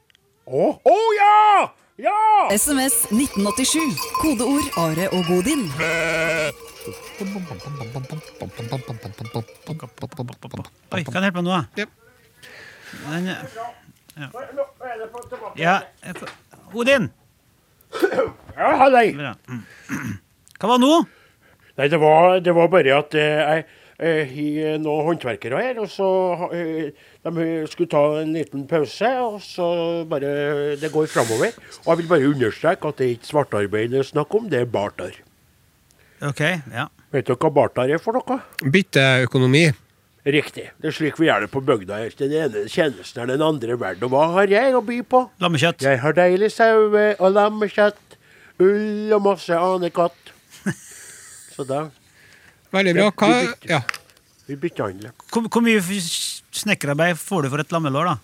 Å Å, ja! Ja! SMS 1987. Kodeord Are og Godin. Oi, kan jeg hjelpe deg nå? Ja. Den, ja, ja. Odin! Ja, hallei. Hva var nå? Nei, det var, det var bare at eh, jeg har noen håndverkere her, og så eh, de skulle ta en liten pause, og så bare Det går framover. Og jeg vil bare understreke at det er ikke svartarbeid det er snakk om, det er barter. OK, ja. Vet dere hva barter er for noe? Bytteøkonomi. Riktig. Det er slik vi gjør det på bygda. Den ene tjenesten er den andre verden. Og hva har jeg å by på? Lammekjøtt. Jeg har deilig saue og lammekjøtt, ull og masse anekatt. Så da Veldig bra. Hva Ja. vi byttehandler. Hvor, hvor mye snekkerarbeid får du for et lammelår, da?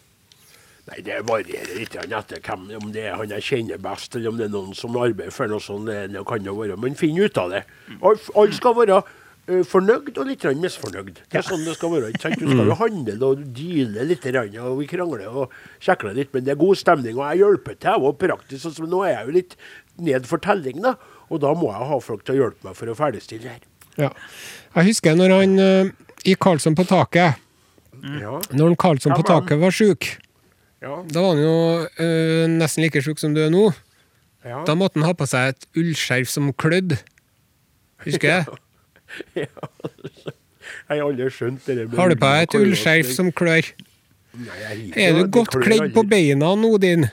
Nei, det varierer litt etter hvem, om det er han jeg kjenner best, eller om det er noen som arbeider for noe sånt. Det, kan jo være, Men finn ut av det. Alt Alle skal være fornøyd og litt misfornøyd. Det er sånn det skal være. ikke sant? Du skal jo handle og deale litt, og vi krangler og kjekler litt, men det er god stemning. Og jeg hjelper til og praktisk. Så Nå er jeg jo litt ned for telling, da. Og da må jeg ha folk til å hjelpe meg for å ferdigstille her. ja. Jeg husker når han eh, i Karlsson på taket Ja, Når han Karlsson på taket var sjuk, ja, da var han jo eh, nesten like sjuk som du er nå. ja. Da måtte han ha på seg et ullskjerf som klødde. Husker jeg? Jeg har aldri skjønt det Har du på deg et ull ullskjerf som klør? Nei, Er du godt kledd på beina, Odin?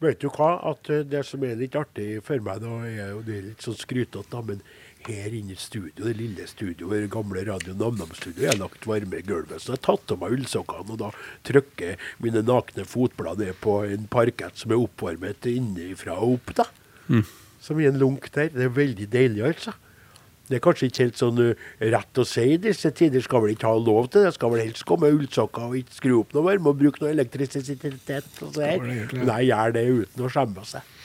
Vet du hva, at eh, det som er litt artig for meg, da er jo det er litt sånn skrytete, men her inne i studio, det lille studioet, det gamle Radio Namnam-studio, jeg har lagt varme i gulvet, så jeg har tatt av meg ullsokkene, og da trykker mine nakne fotblad ned på en parkett som er oppvarmet innenfra og opp, da. Som i en lunk der. Det er veldig deilig, altså. Det er kanskje ikke helt sånn uh, rett å si i disse tider. Skal vel ikke ha lov til det? Skal vel helst komme med ullsokker og ikke skru opp noe varme Må bruke noe elektrisitet og så her. Nei, gjør det uten å skjemme seg.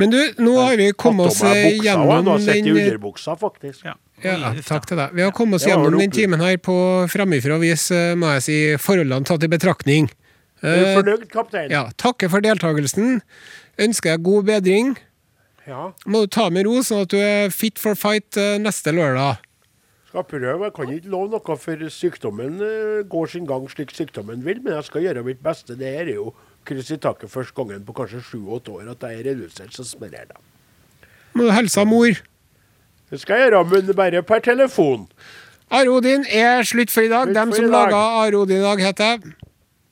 Men du, nå har vi kommet oss gjennom den underbuksa, faktisk. Ja. ja, Takk til deg. Vi har kommet oss gjennom den timen her på framifrå vis, eh, må jeg si, forholdene tatt i betraktning. Er du Eh, fornøyd, kaptein? ja, takker for deltakelsen. Ønsker deg god bedring. Ja. Må du ta med ro, sånn at du er fit for fight eh, neste lørdag. Skal prøve. Jeg kan ikke love noe, for sykdommen eh, går sin gang slik sykdommen vil. Men jeg skal gjøre mitt beste. Det her er jo kryss i taket første gangen på kanskje sju-åtte år at jeg er redusert så smeller det. Må du hilse mor. Det skal jeg gjøre, men bare per telefon. Are Odin er slutt for i dag. Slutt Dem som laga Are Odin i dag, heter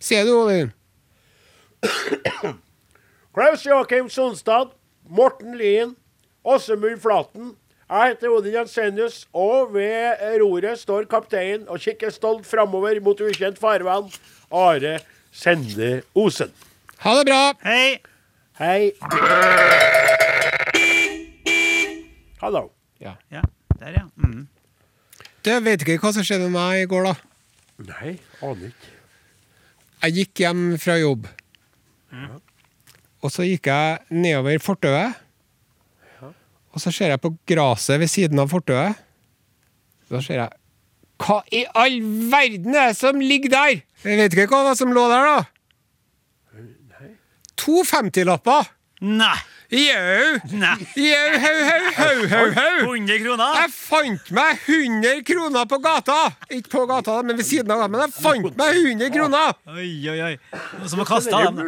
Sier du, Odin? Klaus Joakim Sonstad, Morten Lien, Åsemund Flaten. Jeg heter Odin Jensenius, og ved roret står kapteinen og kikker stolt framover mot ukjent farvann. Are Sende Osen. Ha det bra! Hei! Hei. Hallo. Ja, der, ja. Mm. Du vet ikke hva som skjedde med meg i går, da. Nei, aner ikke. Jeg gikk hjem fra jobb. Og så gikk jeg nedover fortauet. Og så ser jeg på gresset ved siden av fortauet. Da ser jeg Hva i all verden er det som ligger der?! Jeg vet ikke hva som lå der, da. To 50-lapper! Nei! Jau! Jau, hau, hau, hau, hau, hau! 100 kroner? Jeg fant meg 100 kroner på gata! Ikke på gata, men ved siden av. Men jeg fant meg 100 kroner! Oi, oi, oi. Noen som kasta er dem.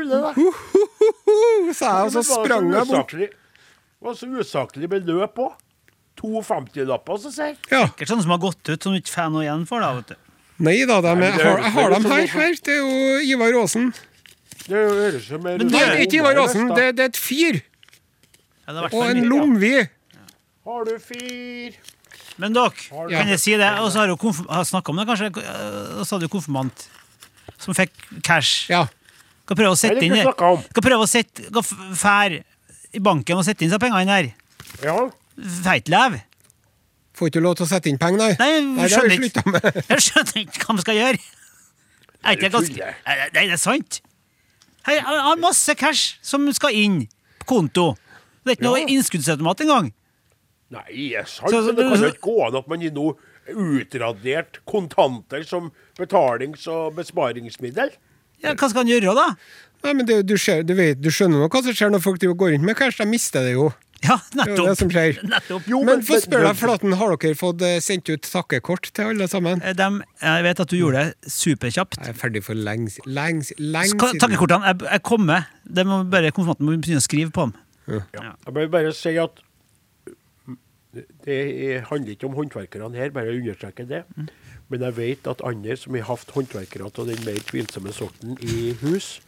sa jeg, og så sprang jeg bort. Det Var så usaklig beløp òg. To 50-lapper, så sier jeg. Ja. Sikkert sånne som har gått ut, som du ikke får noe igjen for. da, vet du. Nei da, de, jeg, har, jeg har dem her. her. Det er jo Ivar Aasen. Det høres jo mer Men ut det som er ikke Ivar Aasen, det, det er et fyr. Ja, det er i hvert Og en lomvi. Har du fyr? Men dere, Har du- kan jeg si det? Og så har du snakket om det, kanskje? Og så hadde du konfirmant som fikk cash. Ja. Skal prøve å sette det inn om. Skal prøve å sette Skal fære fær i banken og sette inn seg pengene der. Ja. Feitlev. Får ikke lov til å sette inn penger, nei. Nei, Nei, det skjønner ikke. med. Jeg skjønner ikke hva man skal gjøre. Er ikke det ganske. Nei, det er sant. Hei, Jeg har masse cash som skal inn på konto. Det er ikke noe Ja. innskuddsautomat engang. Nei, er sant. Så- men det kan jo ikke gå an at man gir noe utradert kontanter som betalings- og besparingsmiddel. Ja, hva skal han gjøre, da? Nei, men det, du, ser, du, vet, du skjønner noe hva som skjer når folk går rundt med cash. De mister det jo. Ja, Det er jo det som nettopp. Jo, Men få men- spørre deg, Flaten, har dere fått eh, sendt ut takkekort til alle sammen? De, jeg vet at du gjorde det superkjapt. Jeg er ferdig for lenge, lenge, lenge siden. Takkekortene jeg, jeg kom. Det må bare Konfirmanten må begynne å skrive på dem. Ja. Jeg vil bare si at det er- handler ikke om håndverkerne her, bare understreke det. Men jeg vet at andre som har hatt håndverkere av den mer tvilsomme sorten i hus,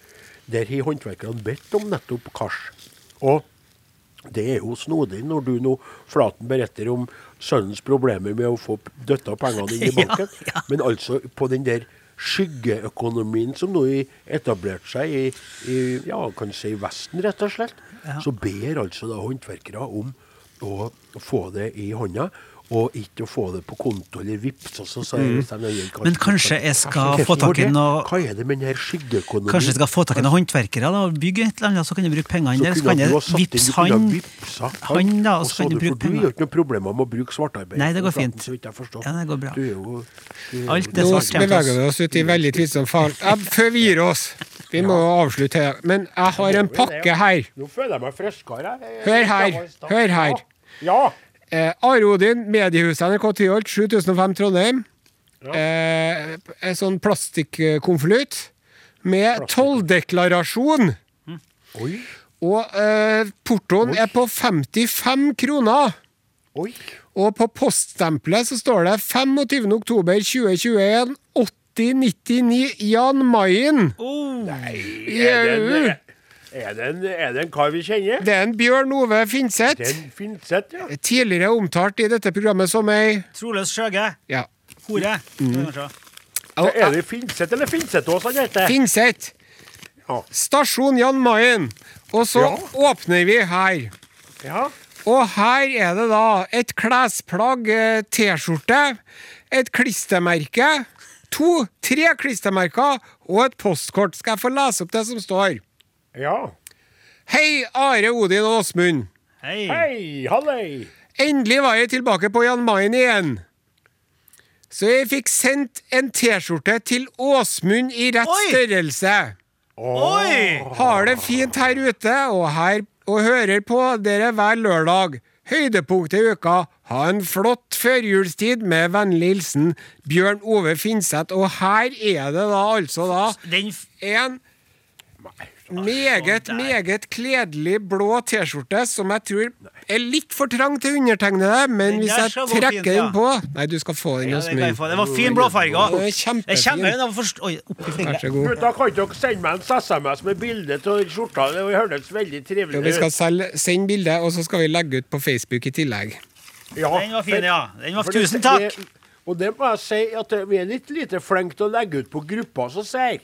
der har håndverkerne bedt om nettopp kars. Og det er jo snodig når du nå, Flaten, beretter om sønnens problemer med å få døtta pengene inn i Ja, banken. Men altså på den der skyggeøkonomien som nå har etablert seg i, i ja, kan si Vesten, rett og slett, så ber altså da håndverkere om å få det i hånda. Og ikke å få det på konto eller vips. Også, så, hvis de kanskje, Mm. Men kanskje jeg skal kanskje få tak i noe- Hva er det med den skyggeøkonomien? Kanskje jeg skal få tak i noen håndverkere da, og bygge et eller annet, så kan jeg bruke pengene der. Så kan jeg vippse han. han da, og så, så kan du- bruke For du har ikke noe problemer med å bruke svartarbeid. Nei, det går fint. Jeg. Ja, det går bra. Du er jo, du Alt det svart Nå beveger vi oss ut i veldig tvilsom fart. Ja, før vi gir oss Vi må avslutte her. Men jeg har en pakke her. Nå føler jeg meg friskere. Hør her, hør her. Ja. Eh, Are Odin, mediehuset NRK Tyholt, 7005 Trondheim. Eh, en sånn plastikkonvolutt med tolldeklarasjon. Oi. Og eh, portoen er på 55 kroner. Oi. Og på poststempelet så står det 25. oktober 2021 8099 Jan Mayen. Oh, Er det, en, er, det en, er det en kar vi kjenner? Det er en Bjørn Ove Finseth. Den Finseth, ja. Tidligere omtalt i dette programmet som ei troløs skjøge. ja. Hore. Mm. Er det Finseth eller Finsetås han heter? Finseth. Ja. Stasjon Jan Mayen. Og så Ja. åpner vi her. ja. Og her er det da et klesplagg, eh, T-skjorte, et klistremerke, to, tre klistremerker og et postkort. Skal jeg få lese opp det som står? Ja. Hei, Are, Odin og Åsmund. Hei. Hei, hallei. Endelig var jeg tilbake på Jan Mayen igjen. Så jeg fikk sendt en T-skjorte til Åsmund i rett Oi! størrelse. Oi! Har det fint her ute og, her, og hører på dere hver lørdag. Høydepunktet i uka. Ha en flott førjulstid med vennlig hilsen Bjørn Ove Finseth. Og her er det da altså da Den f- en meget, meget kledelig blå T-skjorte som jeg tror er litt for trang til undertegnede, men hvis jeg trekker fint, ja. den på Nei, du skal få den hos det, meg. Den det var fin blåfarge. Kjempe, kjempefin. Vær så god. Da kan dere sende meg en SMS med bilde av skjorta? Det høres veldig trivelig ut. vi skal sende bilde, og så skal vi legge ut på Facebook i tillegg. Ja, Den var fin, ja. Den var, tusen takk. det- Og det må jeg si at vi er litt lite flinke til å legge ut på grupper som sier.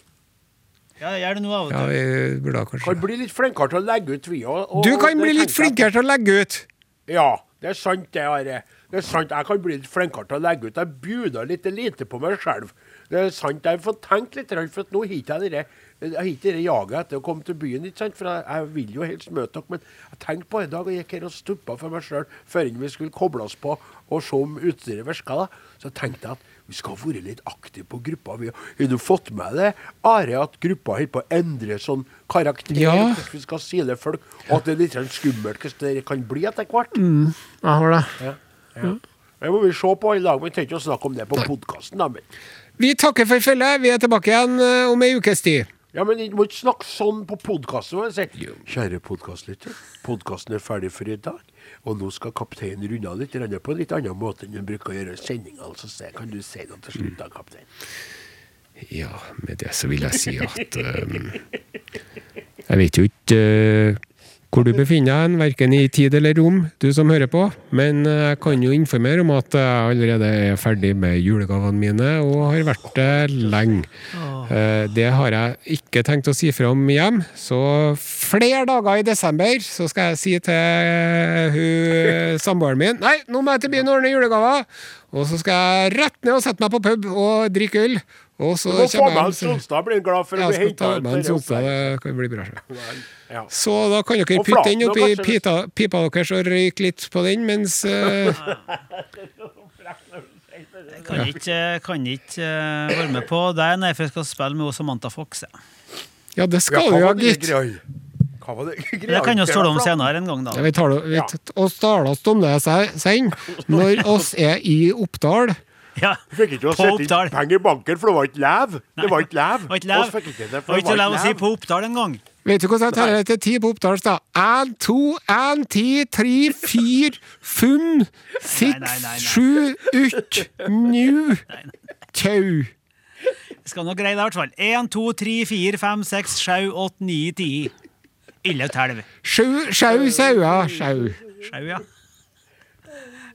Ja, jeg gjør det nå av og Ja, til. vi burde Kan bli litt flinkere til å legge ut, vi òg. Du kan bli litt flinkere til å legge ut. Ja, det er sant, det, Are. Det er sant, Jeg kan bli litt flinkere til å legge ut. Jeg bjuder litt lite på meg sjøl. Det er sant, Jeg får tenkt litt, for at nå har ikke jeg det jeg jaget etter å komme til byen. ikke sant? For jeg, jeg vil jo helst møte dere. Men jeg tenkte på en dag og gikk her og stuppa for meg sjøl før vi skulle koble oss på og se om utstyret virka. Så tenkte jeg at vi skal være litt aktive på gruppa. Vi har du fått med det, Are, at gruppa holder på å endre sånn karakter? Ja. Hvordan vi skal sile folk, og at det er litt sånn skummelt hvordan det kan bli etter hvert? Jeg har det. Ja. ja. Det må vi se på i dag, men vi trenger ikke å snakke om det på podkasten. Vi takker for følget. Vi er tilbake igjen eh, om ei ukes tid. Ja, men Du må ikke snakke sånn på podkasten. Si, kjære podkastlytter, podkasten er ferdig for i dag. Og nå skal kapteinen runde av litt på en litt annen måte enn han bruker å gjøre sendinga. Altså, kan du si noe til slutt, da, kaptein? Ja, med det så vil jeg si at um, Jeg vet jo ikke uh, hvor du befinner deg, verken i tid eller rom, du som hører på. Men uh, jeg kan jo informere om at jeg allerede er ferdig med julegavene mine, og har vært det lenge. Uh, det har jeg ikke tenkt å si fra om hjem, så flere dager i desember så skal jeg si til hun samboeren min Nei, nå må jeg til byen og ordne julegaver! Og så skal jeg rett ned og sette meg på pub og drikke øl. Og så Du må få med jeg blir han glad for å jeg bli skal ta henta med en det kan bli bra. så. Ja. Så da kan dere putte den oppi kanskje, pipa deres og røyke litt på den, mens uh... Jeg kan ikke, kan ikke eh, være med på det, nei, for jeg skal spille med Samantha Fox. Ja. Ja, det skal du var gitt. det? Det kan jo stå om senere en gang, Ja, vi tar det, vi t- oss taler om det se- sen, når oss er i Oppdal. Ja. Fikk ikke å sette inn penger i banken, for det var ikke lev. Det var ikke lev. Det var ikke lev. Å si på Oppdal engang. Vet du hvordan jeg teller til ti på Oppdals, da? Én, to, én, ti, tre, fire, fem, seks, sju, ut, nu, tau. Jeg skal nå greie det, i hvert fall. 1, 2, 3, 4, 5, 6, 7, 8, 9, 10. Ille telv. Sju, sjau sauer, sjau. Sjau, ja.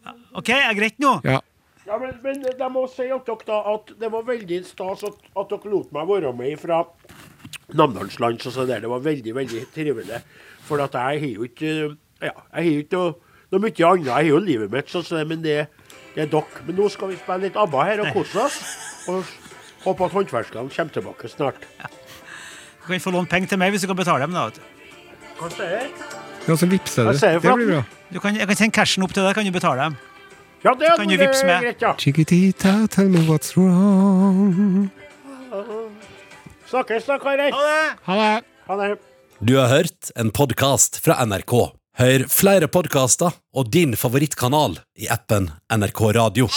Ja, OK, er greit nå? Ja. Ja, men, men jeg må si at dere da at det var veldig stas at, at dere lot meg være med fra Namdalsland. Så så der. Det var veldig, veldig trivelig. For at jeg har jo ikke Ja, jeg har jo ikke noe, noe mye annet. Jeg har jo livet mitt, så, så, men det, det er dere. Men nå skal vi spille litt ABBA her og kose oss. Og håpe at håndverkerne kommer tilbake snart. Du kan få låne penger til meg hvis du kan betale dem. da. Hva sier du? Ja, så vippser Jeg du. Det blir bra. Du kan, jeg kan sende cashen opp til deg, kan du betale dem. Ja, det kan du vippse med. greit, ja. Chiquitita, tell me what's wrong. Snakkes da, karer. Ha det! Ha det. Ha det. Du har hørt en podkast fra NRK. Hør flere podkaster og din favorittkanal i appen NRK Radio.